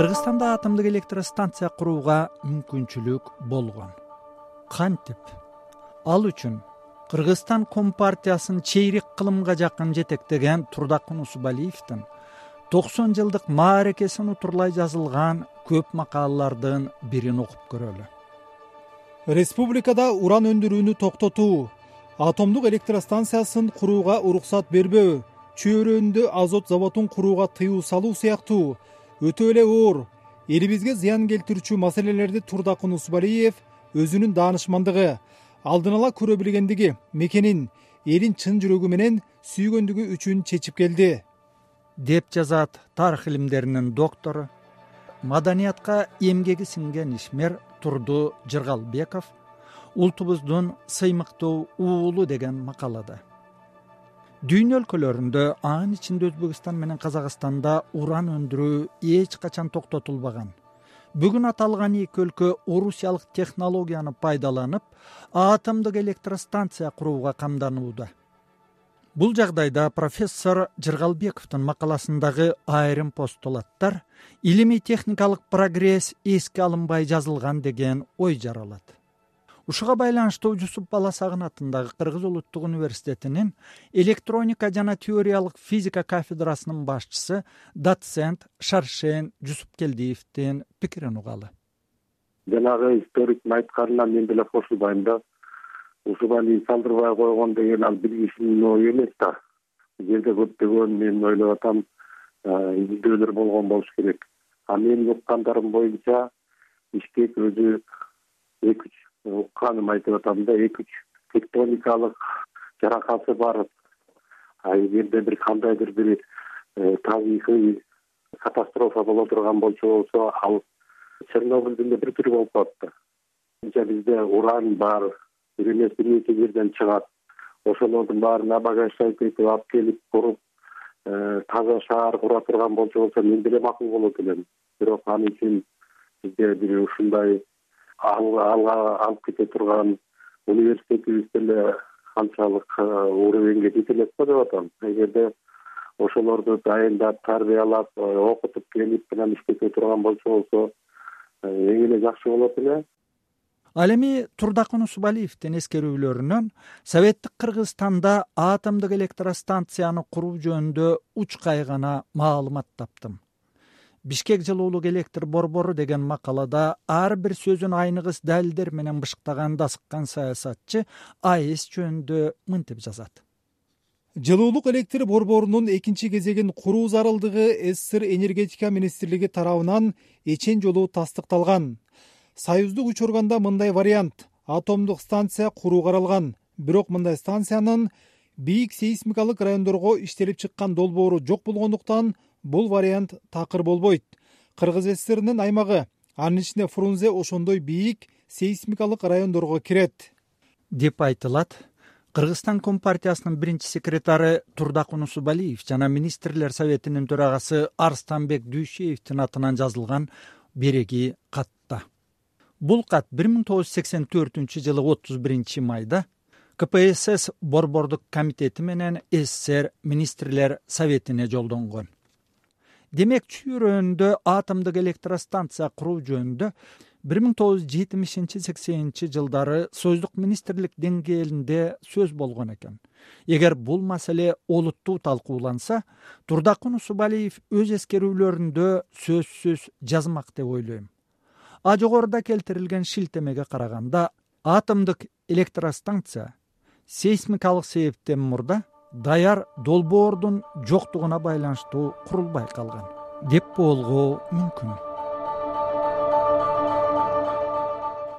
кыргызстанда атомдук электростанция курууга мүмкүнчүлүк болгон. Кантип? Ал үчүн кыргызстан компартиясын чейрек кылымга жакын жетектеген турдакун усубалиевдин токсон жылдык мааракесин утурлай жазылган көп макалалардын бирин окуп көрөлү. Республикада уран өндүрүүнү токтотуу атомдук электростанциясын курууга уруксат бербөө чөйрөүндө азот заводун курууга тыюу салуу сыяктуу өтө эле оор. Элибизге зыян келтирүүчү маселелерди турдакун усубалиев өзүнүн даанышмандыгы алдын ала көрө билгендиги мекенин элин чын жүрөгү менен сүйгөндүгү үчүн чечип келди. Деп жазат тарых илимдеринин доктору маданиятка эмгеги сиңген ишмер турду жыргалбеков ултубуздун сыймыктуу уулу деген макалада дүйнө өлкөлөрүндө анын ичинде өзбекстан менен казакстанда уран өндүрүү эч качан токтотулбаган. Бүгүн аталган эки өлкө орусиялык технологияны пайдаланып атомдук электростанция курууга камданууда. Бул жагдайда профессор жыргалбековдун макаласындагы айрым постулаттар илимий техникалык прогресс эске алынбай жазылган деген ой жаралат ушуга байланыштуу жусуп баласагын атындагы кыргыз улуттук университетинин электроника жана теориялык физика кафедрасынын башчысы доцент шаршен жусупкелдиевдин пикирин угалы. Жанагы историктин айтканына мен деле кошулбайм да усубалиев салдырбай койгон деген ал бир кишинин ою эмес да. Бул жерде көптөгөн мен ойлоп атам изилдөөлөр болгон болуш керек. А менин уккандарым боюнча бишкек өзү эки үч укканым айтып атам да эки үч тектоникалык жаракаты бар. Эгерде бир кандайдыр бир э, табигый катастрофа боло турган болчу болсо ал чернобылдин эле бир түрү болуп калат да. Бизде уран бар бир эмес бир нече жерден чыгат. Ошолордун баарын обогащать этип алып келип куруп э, таза шаар кура турган болчу болсо мен деле макул болот элем. Бирок ал үчүн бизде бир ушундай алга алып кете турган университетибиз деле канчалык э, уровеньге жете элек го деп атам. Эгерде ошолорду дайындап тарбиялап э, окутуп келип анан иштете турган болчу болсо э, эң эле жакшы болот эле. Ал эми турдакун усубалиевдин эскерүүлөрүнөн советтик кыргызстанда атомдук электростанцияны куруу жөнүндө учкай гана маалымат таптым бишкек жылуулук электр борбору деген макалада ар бир сөзүн айныгыс далилдер менен бышыктаган асыккан саясатчы аэс жөнүндө мынтип жазат. Жылуулук электр борборунун экинчи кезегин куруу зарылдыгы ссср энергетика министрлиги тарабынан эчен жолу тастыкталган. Союздук учурганда мындай вариант атомдук станция куруу каралган. Бирок мындай станциянын бийик сейсмикалык райондорго иштелип чыккан долбоору жок болгондуктан бул вариант такыр болбойт. Кыргыз ссринин аймагы анын ичинде фрунзе ошондой бийик сейсмикалык райондорго кирет. Деп айтылат кыргызстан компартиясынын биринчи секретары турдакун усубалиев жана министрлер советинин төрагасы арстанбек дүйшеевдин атынан жазылган береги катта. Бул кат бир миң тогуз жүз сексен төртүнчү жылы отуз биринчи майда кпсс борбордук комитети менен ссср министрлер советине жолдонгон демек чүйрөөнүндө атомдук электростанция куруу жөнүндө бир миң тогуз жүз жетимишинчи сексенинчи жылдары союздук министрлик деңгээлинде сөз болгон экен. Эгер бул маселе олуттуу талкууланса турдакун усубалиев өз эскерүүлөрүндө сөзсүз жазмак деп ойлойм. А жогоруда келтирилген шилтемеге караганда атомдук электростанция сейсмикалык себептен мурда даяр долбоордун жоктугуна байланыштуу курулбай калган деп болгоо мүмкүн.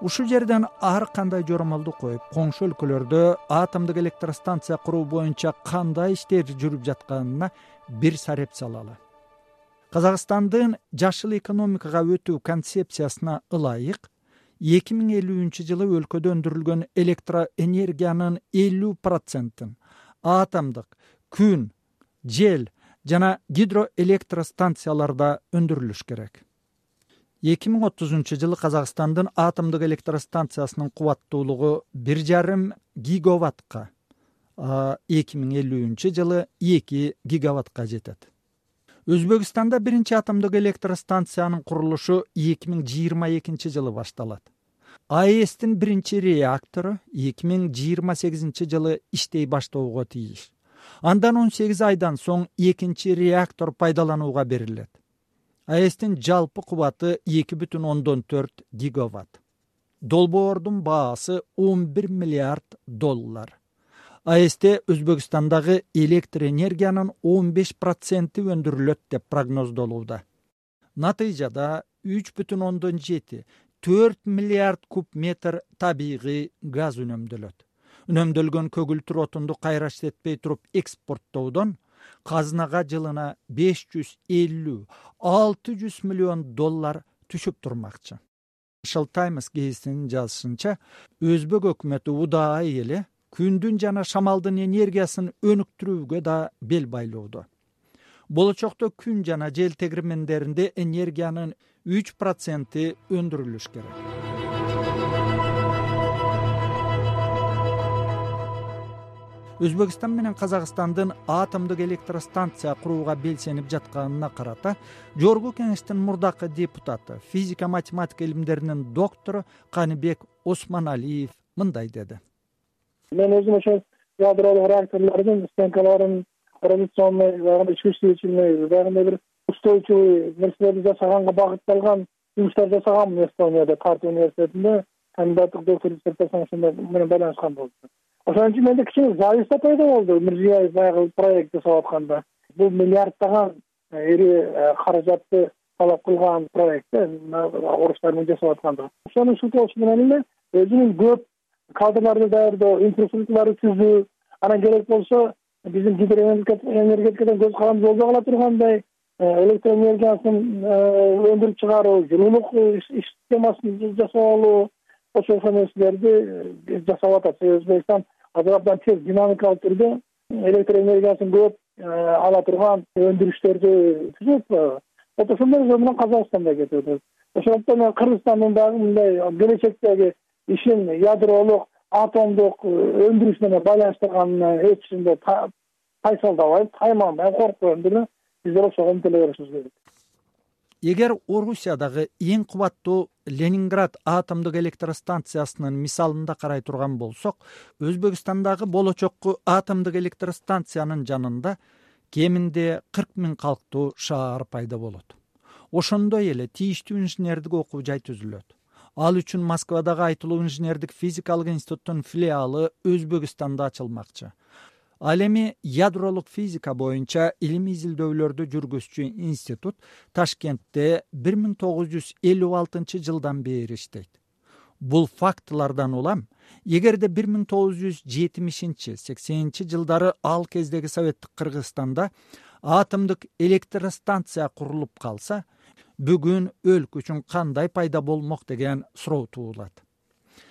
Ушул жерден ар кандай жоромолду коюп коңшу өлкөлөрдө атомдук электростанция куруу боюнча кандай иштер жүрүп жатканына бир сареп салалы. Казакстандын жашыл экономикага өтүү концепциясына ылайык эки миң элүүнчү жылы өлкөдө өндүрүлгөн электроэнергиянын элүү процентин атомдук күн жел жана гидроэлектростанцияларда өндүрүлүш керек. Эки миң отузунчу жылы казакстандын атомдук электростанциясынын кубаттуулугу бир жарым гигаваттка эки миң элүүнчү жылы эки гигаваттка жетет. Өзбекстанда биринчи атомдук электр станциянын курулушу эки миң жыйырма экинчи жылы башталат аэстин биринчи реактору эки миң жыйырма сегизинчи жылы иштей баштоого тийиш. Андан он сегиз айдан соң экинчи реактор пайдаланууга берилет. Аэстин жалпы кубаты эки бүтүн ондон төрт гигаватт. Долбоордун баасы он бир миллиард доллар. Аэсте өзбекстандагы электр энергиянын он беш проценти өндүрүлөт деп прогноздолууда. Натыйжада үч бүтүн ондон жети төрт миллиард куб метр табигый газ үнөмдөлөт. Үнөмдөлгөн көгүлтүр отунду кайра иштетпей туруп экспорттоодон казынага жылына беш жүз элүү алты жүз миллион доллар түшүп турмакчы. Таймс гезитинин жазышынча өзбек өкмөтү удаай эле күндүн жана шамалдын энергиясын өнүктүрүүгө да бел байлоодо. Болочокто күн жана жел тегирмендеринде энергиянын үч проценти өндүрүлүш керек. Өзбекстан менен казакстандын атомдук электростанция курууга белсенип жатканына карата жогорку кеңештин мурдакы депутаты физика математика илимдеринин доктору каныбек осмоналиев мындай деди. Мен өзүм ошол ядролук реакторлордун стенкаларын чувствительный баягындай бир устойчивый нерселерди жасаганга багытталган жумуштар жасаганмын эстонияда тарт университетинде кандидаттык докторлук диссертациям ошондо менен байланышкан болчу ошон үчүн менде кичине зависть да пайда болду. Мирзиеев баягы проект жасап атканда. Бул миллиарддаган э, ири э, каражатты талап кылган проект да орустар менен жасап аткандыгы ошонун сутоосу менен эле өзүнүн көп кадрларды даярдоо инфраструктураларды түзүү анан керек болсо биздин гидроэнергетикадан көз каранды болбой кала тургандай э, электр энергиясын өндүрүп чыгаруу жылуулук системасын жасап алуу ошо ошол нерселерди жасап атат. Себеби өзбекстан азыр абдан тез динамикалык түрдө электр энергиясын көп э, ала турган өндүрүштөрдү түзүп вот ошондой жол менен казакстан да кетип атат ошондуктан мен кыргызстандын дагы мындай келечектеги ишин ядролук атомдук э, өндүрүш менен байланыштырганына эч ушундай тайсалдабайм тайманбайм коркпойм деле биздер ошого умтуле беришибиз керек. Эгер орусиядагы эң кубаттуу ленинград атомдук электростанциясынын мисалында карай турган болсок өзбекстандагы болочокку атомдук электростанциянын жанында кеминде кырк миң калктуу шаар пайда болот. Ошондой эле тийиштүү инженердик окуу жай түзүлөт. Ал үчүн москвадагы айтылуу инженердик физикалык институттун филиалы өзбекстанда ачылмакчы ал эми ядролук физика боюнча илимий изилдөөлөрдү жүргүзчү институт ташкентте бир миң тогуз жүз элүү алтынчы жылдан бери иштейт. Бул фактылардан улам эгерде бир миң тогуз жүз жетимишинчи сексенинчи жылдары ал кездеги советтик кыргызстанда атомдук электростанция курулуп калса бүгүн өлкө үчүн кандай пайда болмок деген суроо туулат.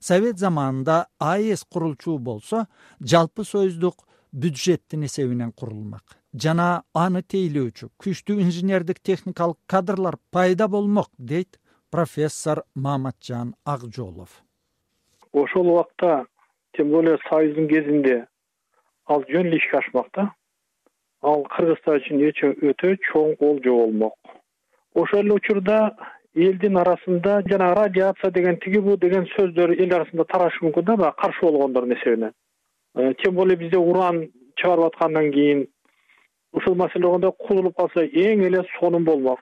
Совет заманында аэс курулчу болсо жалпы союздук бюджеттин эсебинен курулмак. Жана аны тейлөөчү күчтүү инженердик техникалык кадрлар пайда болмок дейт профессор мааматжан акжолов. Ошол убакта тем более союздун кезинде ал жөн эле ишке ашмак да. Ал кыргызстан үчүн өтө чоң олжо болмок. Ошол эле учурда элдин арасында жанагы радиация деген тиги бу деген сөздөр эл арасында тарашы мүмкүн да баягы каршы болгондордун эсебинен тем более бизде уран чыгарып аткандан кийин ушул маселе болгондо кузулуп калса эң эле сонун болмок.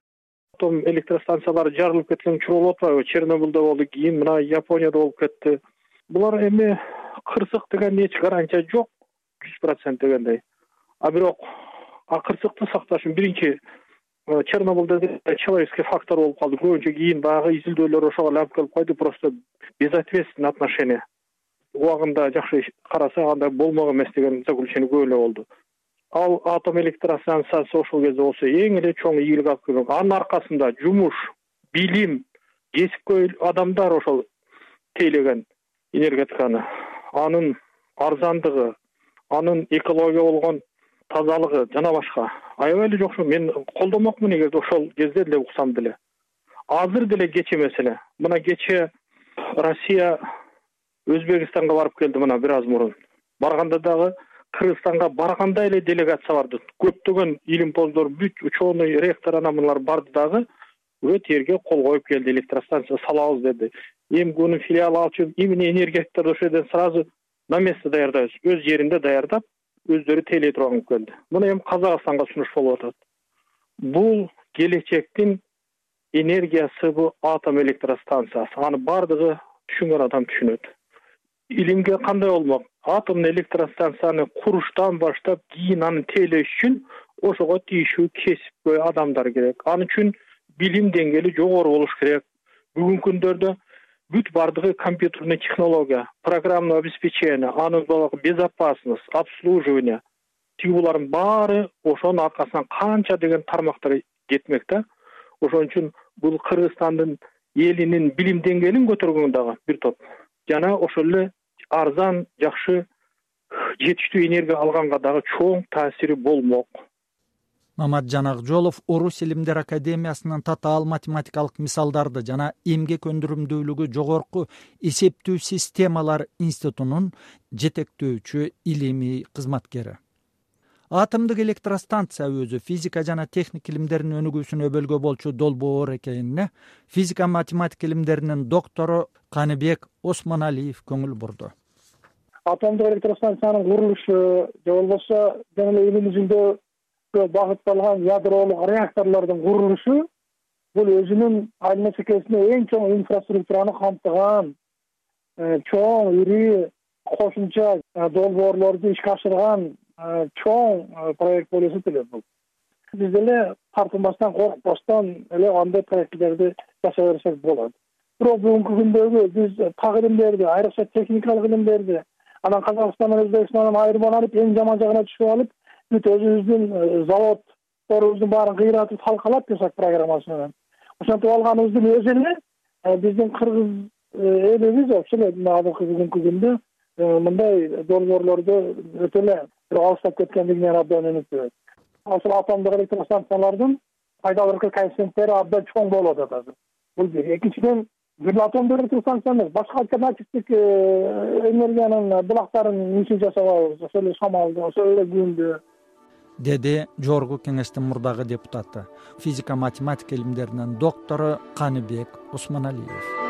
Атом электростанциялары жарылып кеткен учур болуп атпайбы чернобыльда болду кийин мына японияда болуп кетти. Булар эми кырсык деген эч гарантия жок жүз процент дегендей. А бирок кырсыкты сакташ үчүн биринчи э, чернобыльда человеческий фактор болуп калды. Көбүнчө кийин баягы изилдөөлөр ошого эле алып келип койду просто безответственный отношение убагында жакшы караса андай болмок эмес деген заключение көп эле болду. Ал атом электростанциясы ошол кезде болсо эң эле чоң ийгилик алып келген анын аркасында жумуш билим кесипкөй адамдар ошол тейлеген энергетиканы. Анын арзандыгы анын экология болгон тазалыгы жана башка. Аябай эле жокшу мен колдомокмун эгерде ошол кезде деле уксам деле. Азыр деле кеч эмес эле. Мына кечээ россия өзбекстанга барып келди мына бир аз мурун. Барганда дагы кыргызстанга барганда эле делегация барды көптөгөн илимпоздор бүт ученый ректор анан мунулар барды дагы уже тиерге кол коюп келди электростанция салабыз деди. Эмгунун филиалы ачып имени энергетиктерди ошол жерден сразу на место даярдайбыз. Өз жеринде даярдап өздөрү тейлей турган болуп келди. Муну эми казакстанга сунуш болуп атат. Бул келечектин энергиясы бул атом электростанциясы. Аны баардыгы түшүнгөн адам түшүнөт илимге кандай болмок? Атомдуу электростанцияны куруштан баштап кийин аны тейлеш үчүн ошого тийиштүү кесипкөй адамдар керек. Ал үчүн билим деңгээли жогору болуш керек. Бүгүнкү күндөрдө бүт баардыгы компьютерный технология программное обеспечение анын баягы безопасность обслуживание тиги булардын баары ошонун аркасынан канча деген тармактар жетмек да. Ошон үчүн бул кыргызстандын элинин билим деңгээлин көтөргөнгө дагы бир топ. Жана ошол эле арзан жакшы жетиштүү энергия алганга дагы чоң таасири болмок. Маматжан акжолов орус илимдер академиясынын татаал математикалык мисалдарды жана эмгек өндүрүмдүүлүгү жогорку эсептүү системалар институтунун жетектөөчү илимий кызматкери атомдук электростанция өзү физика жана техника илимдеринин өнүгүүсүнө өбөлгө болчу долбоор экенине физика математика илимдеринин доктору каныбек осмоналиев көңүл бурду. Атомдук электростанциянын курулушу же болбосо жөн эле илим жүзүндөгө багытталган ядролук реакторлордун курулушу бул өзүнүн айнема чекесине эң чоң инфраструктураны камтыган э, чоң ири кошумча э, долбоорлорду ишке ашырган чоң проект болуп эсептелет бул. Биз деле тартынбастан коркпостон эле андай проектилерди жашай берсек болот. Бирок бүгүнкү күндөгү биз так илимдерди айрыкча техникалык илимдерди анан казакстан менен өзбекстандан айырмаланып эң жаман жагына түшүп алып бүт өзүбүздүн заводдорубуздун баарын кыйратып талкалап писак программасы менен ошентип алганыбыздын өзү эле биздин кыргыз элибиз вообще эле мына азыркы бүгүнкү күндө мындай долбоорлорду өтө эле алыстап кеткендигинен абдан үмүттөнөт ошол атомдук электростанциялардын пайда коэффициенттери абдан чоң болуп атат. Азыр бул бир. Экинчиден бир эле атомдук электростанция эмес башка альтернативдик э, энергиянын булактарын ишин жасабайбыз ошол эле шамалды ошол эле күндү деди жогорку кеңештин мурдагы депутаты физика математика илимдеринин доктору каныбек усмоналиев